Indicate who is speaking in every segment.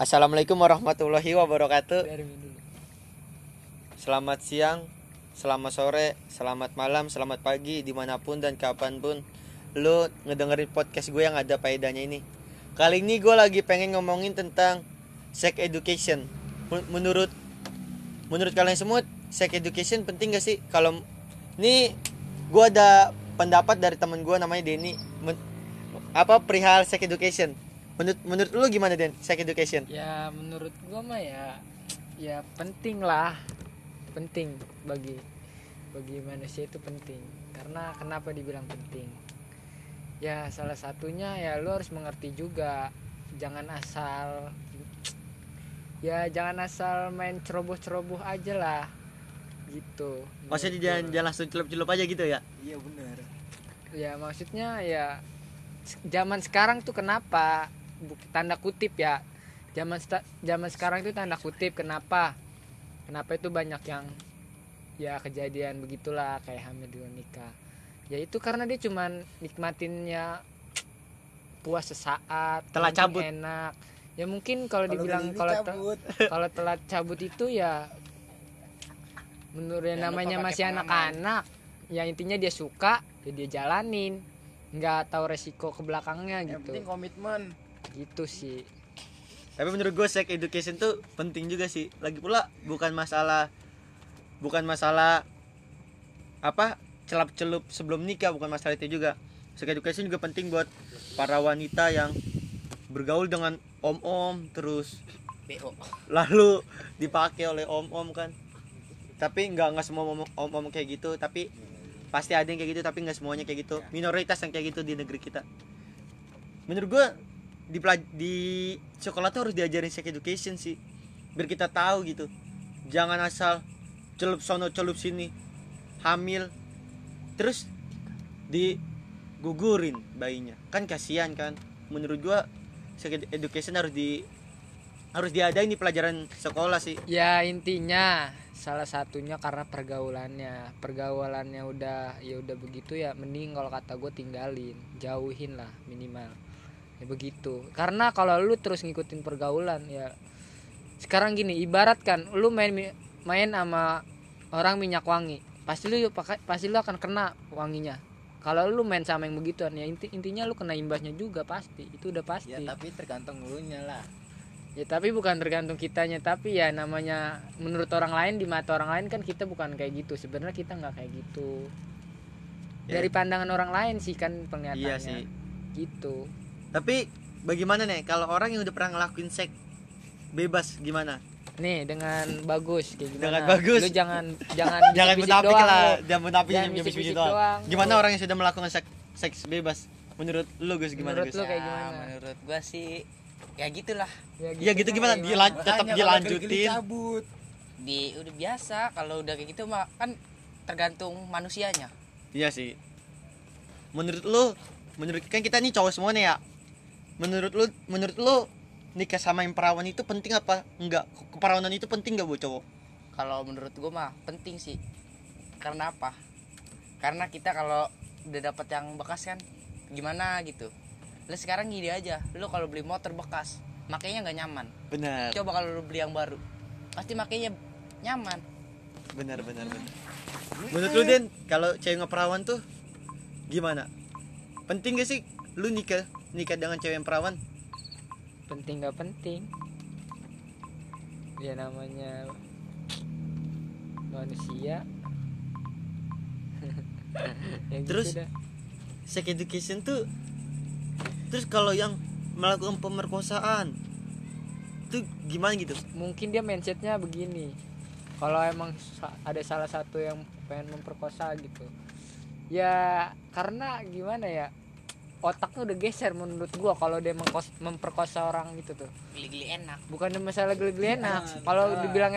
Speaker 1: Assalamualaikum warahmatullahi wabarakatuh. Selamat siang, selamat sore, selamat malam, selamat pagi di mana pun dan kapan pun lu ngedengerin podcast gue yang ada faedahnya ini. Kali ini gue lagi pengen ngomongin tentang sex education. Men- Menurut menurut kalian semua sex education penting gak sih? Kalau ini gue ada pendapat dari temen gue namanya Denny. Men- apa perihal sex education? Menurut menurut lu gimana Den? Sex education?
Speaker 2: Ya menurut gua mah ya ya penting lah. Penting bagi bagi manusia itu penting. Karena kenapa dibilang penting? Ya salah satunya ya lu harus mengerti juga. Jangan asal ya jangan asal main ceroboh-ceroboh aja lah. Gitu.
Speaker 1: Maksudnya
Speaker 2: Menurut
Speaker 1: jangan, jangan langsung celup-celup aja gitu ya?
Speaker 3: Iya benar.
Speaker 2: ya maksudnya ya zaman sekarang tuh kenapa tanda kutip ya. Zaman zaman sekarang itu tanda kutip kenapa? Kenapa itu banyak yang ya kejadian begitulah kayak hamil di luar nikah. Ya itu karena dia cuman nikmatinnya puas sesaat
Speaker 1: Telah cabut.
Speaker 2: enak. Ya mungkin kalau dibilang kalau te- kalau telat cabut itu ya menurut yang
Speaker 3: Jangan
Speaker 2: namanya masih anak-anak. Ya intinya dia suka ya dia jalanin. Nggak tahu resiko ke belakangnya
Speaker 3: Yang
Speaker 2: gitu.
Speaker 3: penting komitmen.
Speaker 2: Gitu sih
Speaker 1: Tapi menurut gue sex education tuh penting juga sih. Lagi pula bukan masalah bukan masalah apa celup-celup sebelum nikah bukan masalah itu juga. Sex education juga penting buat para wanita yang bergaul dengan om-om terus
Speaker 3: BO.
Speaker 1: lalu dipakai oleh om-om kan. Tapi nggak nggak semua om- om-om kayak gitu, tapi pasti ada yang kayak gitu tapi nggak semuanya kayak gitu. Minoritas yang kayak gitu di negeri kita. Menurut gua di di sekolah tuh harus diajarin sex education sih. Biar kita tahu gitu. Jangan asal celup sono celup sini. Hamil terus digugurin bayinya. Kan kasihan kan. Menurut gua sex ed- education harus di harus diadain di pelajaran sekolah sih.
Speaker 2: ya intinya salah satunya karena pergaulannya pergaulannya udah ya udah begitu ya mending kalau kata gue tinggalin jauhin lah minimal ya begitu. Karena kalau lu terus ngikutin pergaulan ya sekarang gini ibarat kan lu main main sama orang minyak wangi pasti lu pakai pasti lu akan kena wanginya. Kalau lu main sama yang begituan ya inti, intinya lu kena imbasnya juga pasti. Itu udah pasti.
Speaker 3: Ya tapi tergantung lu nya lah.
Speaker 2: Ya tapi bukan tergantung kitanya tapi ya namanya menurut orang lain di mata orang lain kan kita bukan kayak gitu. Sebenarnya kita nggak kayak gitu.
Speaker 1: Ya.
Speaker 2: dari pandangan orang lain sih kan penglihatannya.
Speaker 1: Iya sih.
Speaker 2: gitu
Speaker 1: Tapi bagaimana nih kalau orang yang udah pernah ngelakuin seks bebas gimana?
Speaker 2: nih dengan bagus kayak gimana
Speaker 1: Dengan bagus.
Speaker 2: lu jangan jangan
Speaker 1: Jangan munafik lah, jangan munafik
Speaker 2: Jangan
Speaker 1: yang bisik-bisik
Speaker 2: bisik-bisik
Speaker 1: doang.
Speaker 2: doang.
Speaker 1: Gimana orang yang sudah melakukan seks, seks bebas? Menurut lu Gus gimana
Speaker 2: Menurut
Speaker 1: Gus?
Speaker 2: lu kayak
Speaker 4: Ya,
Speaker 2: gimana
Speaker 4: menurut gua sih ya gitulah
Speaker 1: Ya gitu gimana? Dilan- tetap
Speaker 3: Makanya kalau
Speaker 1: dilanjutin.
Speaker 3: geli-geli cabut.
Speaker 4: di udah biasa kalau udah kayak gitu mah kan tergantung manusianya
Speaker 1: Iya sih. Menurut lu, menurut kan kita nih cowok semua nih ya. Menurut lu, menurut lu nikah sama yang perawan itu penting apa? Enggak. Keperawanan itu penting gak buat cowok?
Speaker 4: kalau menurut gua mah penting sih karena apa karena kita kalau udah dapat yang bekas kan gimana gitu lu sekarang gini aja lu kalau beli motor bekas makanya nggak nyaman
Speaker 1: Benar.
Speaker 4: coba kalau lu beli yang baru pasti makanya nyaman
Speaker 1: Benar, benar, benar. Menurut lu Den, kalau cewek ngeperawan tuh gimana? Penting gak sih lu nikah nikah dengan cewek yang perawan?
Speaker 2: penting nggak penting ya namanya manusia ya gitu
Speaker 1: Terus?
Speaker 2: dah.
Speaker 1: Sex education tuh terus kalau yang melakukan pemerkosaan itu gimana gitu?
Speaker 2: mungkin dia mindsetnya begini kalau emang ada salah satu yang pengen memperkosa gitu ya karena gimana ya otaknya udah geser menurut gua kalau dia mengkos- memperkosa orang gitu tuh.
Speaker 4: Geli-geli enak.
Speaker 2: Bukan masalah geli-geli enak. Kalau dibilang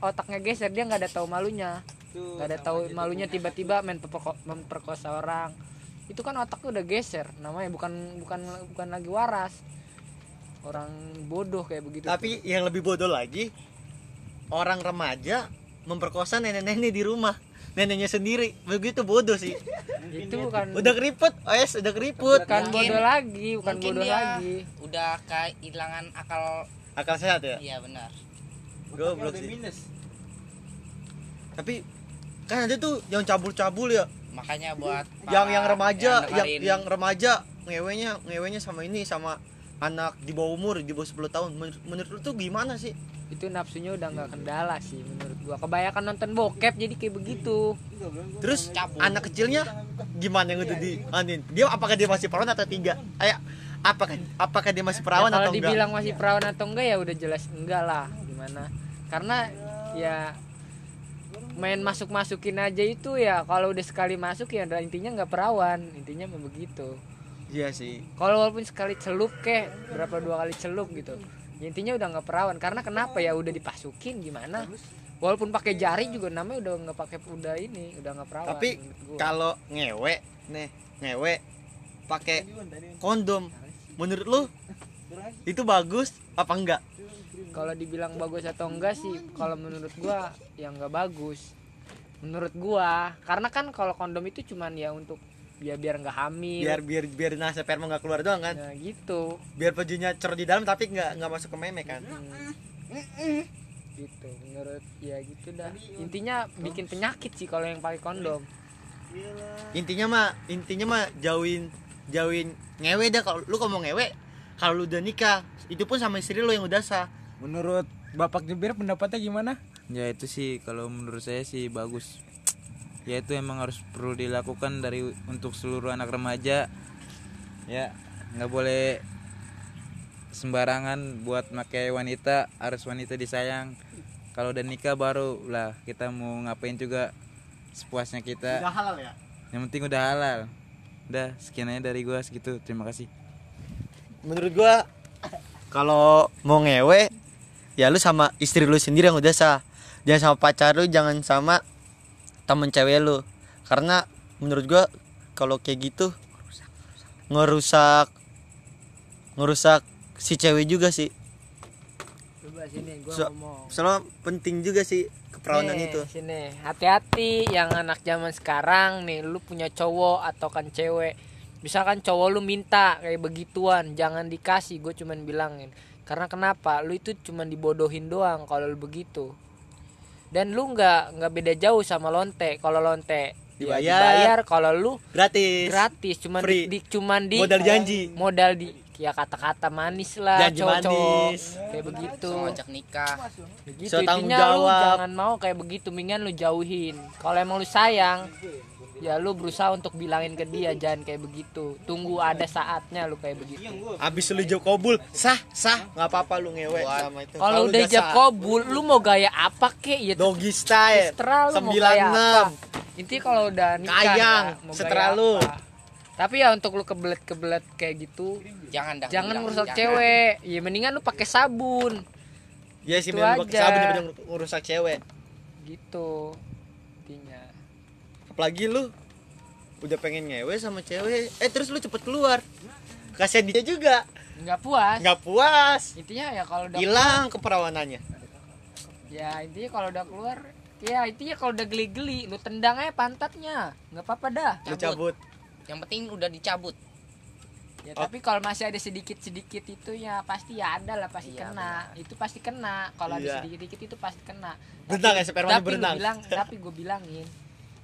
Speaker 2: otaknya geser dia nggak ada tahu malunya.
Speaker 3: Tuh,
Speaker 2: nggak ada tahu malunya
Speaker 3: tuh.
Speaker 2: tiba-tiba main memperko- memperkosa orang. Itu kan otaknya udah geser namanya bukan bukan bukan lagi waras. Orang bodoh kayak begitu
Speaker 1: Tapi yang lebih bodoh lagi orang remaja memperkosa nenek-nenek di rumah. Neneknya sendiri. Begitu bodoh sih.
Speaker 2: Itu bukan
Speaker 1: udah keriput OS udah keriput.
Speaker 2: Bukan
Speaker 4: Mungkin-
Speaker 2: bodoh lagi bukan
Speaker 4: mungkin
Speaker 2: bodoh
Speaker 4: dia
Speaker 2: lagi.
Speaker 4: udah kehilangan akal
Speaker 1: akal sehat ya?
Speaker 4: Iya benar.
Speaker 1: Goblok sih. tapi kan ada tuh yang cabul-cabul ya.
Speaker 4: Makanya buat
Speaker 1: yang yang remaja yang
Speaker 4: dengerin,
Speaker 1: yang remaja ngewenya ngewenya sama ini sama anak di bawah umur di bawah 10 tahun. Menurut, menurut lu tuh gimana sih?
Speaker 2: Itu nafsunya udah nggak kendala sih menurut gua kebanyakan nonton bokep jadi kayak begitu.
Speaker 1: Terus anak kecilnya gimana yang udah di anin? Dia apakah dia masih perawan atau tiga ayo apakah apakah dia masih perawan
Speaker 2: Ya, kalau
Speaker 1: atau enggak?
Speaker 2: dibilang masih perawan atau enggak ya udah jelas enggak lah gimana. Karena ya main masuk masukin aja itu ya kalau udah sekali masuk ya udah intinya nggak perawan intinya mah begitu.
Speaker 1: Iya sih.
Speaker 2: Kalau walaupun sekali celup kek berapa dua kali celup gitu ya intinya udah nggak perawan. Karena kenapa ya udah dipasukin gimana walaupun pakai jari juga namanya udah nggak pakai udah ini udah nggak perawan
Speaker 1: tapi kalau ngewe nih ngewe pakai kondom menurut lu itu bagus apa enggak?
Speaker 2: Kalau dibilang bagus atau enggak sih kalau menurut gua ya enggak bagus. Menurut gua karena kan kalau kondom itu cuman ya untuk ya biar nggak hamil.
Speaker 1: Biar biar biar nasa sperma nggak keluar doang kan?
Speaker 2: Nah gitu.
Speaker 1: Biar pejunya cer di dalam tapi nggak nggak masuk ke meme kan
Speaker 2: gitu menurut ya gitu dah intinya bikin penyakit sih kalau yang pakai kondom
Speaker 1: intinya mah intinya mah jauhin jauhin ngewe dah kalau lu kalau mau ngewe kalau lu udah nikah itu pun sama istri lu yang udah sah
Speaker 3: Menurut Bapak Jubir pendapatnya gimana?
Speaker 5: Ya itu sih kalau menurut saya sih bagus. Ya itu emang harus perlu dilakukan dari untuk seluruh anak remaja. Ya nggak boleh sembarangan buat pakai wanita harus wanita disayang. Kalau udah nikah baru lah kita mau ngapain juga sepuasnya kita.
Speaker 1: udah halal ya
Speaker 5: Yang penting udah halal. Udah sekian aja dari gua segitu. Terima kasih.
Speaker 1: menurut gua kalau mau ngewe ya lu sama istri lu sendiri yang udah sah jangan sama pacar lu jangan sama temen cewek lu karena menurut gua kalau kayak gitu ngerusak ngerusak si cewek juga sih.
Speaker 2: Coba sini gua
Speaker 1: So-
Speaker 2: ngomong.
Speaker 1: soalnya penting juga sih keperawanan
Speaker 2: Nih,
Speaker 1: itu.
Speaker 2: sini. Hati-hati yang anak zaman sekarang nih lu punya cowok atau kan cewek. Misalkan cowok lu minta kayak begituan jangan dikasih gue cuman bilangin. Karena kenapa? Lu itu cuman dibodohin doang kalau lu begitu. Dan lu nggak nggak beda jauh sama lonte. Kalau lonte ya
Speaker 1: Dibayar.
Speaker 2: dibayar. Kalau lu
Speaker 1: gratis.
Speaker 2: Gratis cuman
Speaker 1: Free.
Speaker 2: di, di- cuman di
Speaker 1: modal janji.
Speaker 2: modal di ya kata-kata manis lah
Speaker 1: Janji
Speaker 2: cowok-cowok
Speaker 1: manis.
Speaker 2: kayak begitu
Speaker 4: ngajak nikah
Speaker 2: Begitu
Speaker 1: So, tanggung
Speaker 2: intinya lu
Speaker 1: jawab.
Speaker 2: jangan mau kayak begitu, mendingan lu jauhin. Kalau emang lu sayang, ya lu berusaha untuk bilangin ke dia jangan kayak begitu. Tunggu ada saatnya lu kayak begitu.
Speaker 1: abis lu jauh kobul sah sah nggak apa-apa lu ngewe
Speaker 4: Buat-
Speaker 1: sama itu
Speaker 2: Kalau
Speaker 1: lu
Speaker 2: udah ijab kabul, lu mau gaya apa kek? Ya
Speaker 1: doggy style
Speaker 2: terserah lu mau gaya apa.
Speaker 1: 96
Speaker 2: Intinya kalau udah nikah
Speaker 1: Kayang,
Speaker 2: ya, gaya
Speaker 1: lu.
Speaker 2: apa. Tapi ya untuk lu kebelet-kebelet kayak gitu,
Speaker 4: jangan dah
Speaker 2: jangan merusak
Speaker 4: jangan.
Speaker 2: cewek. Ya mendingan lu pakai sabun
Speaker 1: ya sih
Speaker 2: Itu
Speaker 1: memang pakai sabun daripada ngerusak cewek
Speaker 2: gitu. Intinya.
Speaker 1: apalagi lu udah pengen ngewe sama cewek eh terus lu cepet keluar kasihan dia juga
Speaker 2: Nggak puas.
Speaker 1: nggak puas
Speaker 2: Intinya ya kalau udah
Speaker 1: hilang keperawanannya
Speaker 2: Ya intinya kalau udah keluar Ya intinya kalau udah geli-geli Lu tendang aja pantatnya nggak apa-apa dah
Speaker 1: lu cabut
Speaker 4: yang penting udah dicabut.
Speaker 2: Ya
Speaker 1: Oh.
Speaker 2: tapi kalau masih ada sedikit-sedikit itu ya Pasti ya ada lah pasti
Speaker 4: Iya,
Speaker 2: kena. Itu pasti kena. Kalau
Speaker 1: Iya.
Speaker 2: ada sedikit-sedikit itu pasti kena.
Speaker 1: Berenang ya,
Speaker 2: lu
Speaker 1: berenang.
Speaker 2: bilang, Tapi gue bilangin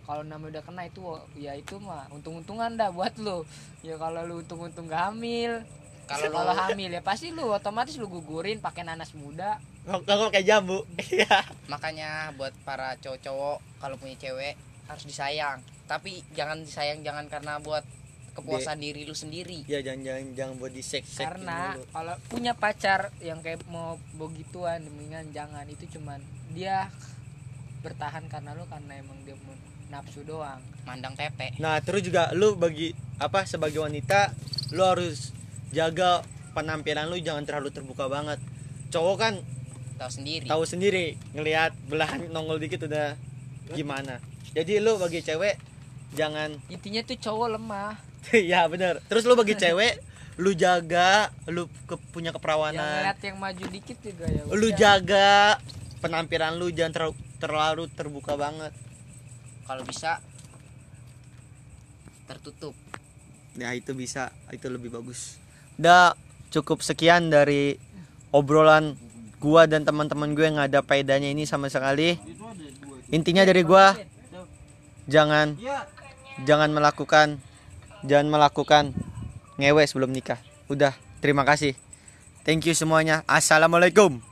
Speaker 2: kalau namanya udah kena itu ya itu mah untung-untungan dah buat lu. Ya kalau lu untung-untung gak hamil
Speaker 4: Kalau
Speaker 2: kalau
Speaker 4: lu-
Speaker 2: hamil ya pasti lu otomatis lu gugurin pakai nanas muda.
Speaker 1: Ngomong kayak jambu. Iya.
Speaker 4: Makanya buat para cowok-cowok kalau punya cewek harus disayang tapi jangan disayang jangan karena buat kepuasan diri lu sendiri.
Speaker 1: Ya jangan jangan jangan buat di seks
Speaker 2: karena kalau punya pacar yang kayak mau begituan mendingan jangan. Itu cuman dia bertahan karena lu karena emang dia mau nafsu doang.
Speaker 4: Mandang tepe
Speaker 1: nah terus juga lu bagi apa sebagai wanita lu harus jaga penampilan lu jangan terlalu terbuka banget. Cowok kan
Speaker 4: tahu sendiri.
Speaker 1: tahu sendiri ngelihat belahan nongol dikit udah gimana. Jadi lu bagi cewek jangan.
Speaker 2: Intinya tuh cowok lemah.
Speaker 1: Ya bener. Terus lu bagi cewek lu jaga lu ke, punya
Speaker 2: yang
Speaker 1: keperawanan.
Speaker 2: ngeliat yang maju dikit juga ya
Speaker 1: lu jaga penampilan lu jangan terlalu terlalu terbuka banget.
Speaker 4: Kalau bisa tertutup.
Speaker 1: Ya itu bisa. Itu lebih bagus. Udah cukup sekian dari obrolan gua dan teman-teman gue yang nggak ada faedahnya ini sama sekali. Intinya dari gua jangan jangan melakukan jangan melakukan ngewe sebelum nikah. Udah terima kasih. Thank you semuanya. Assalamualaikum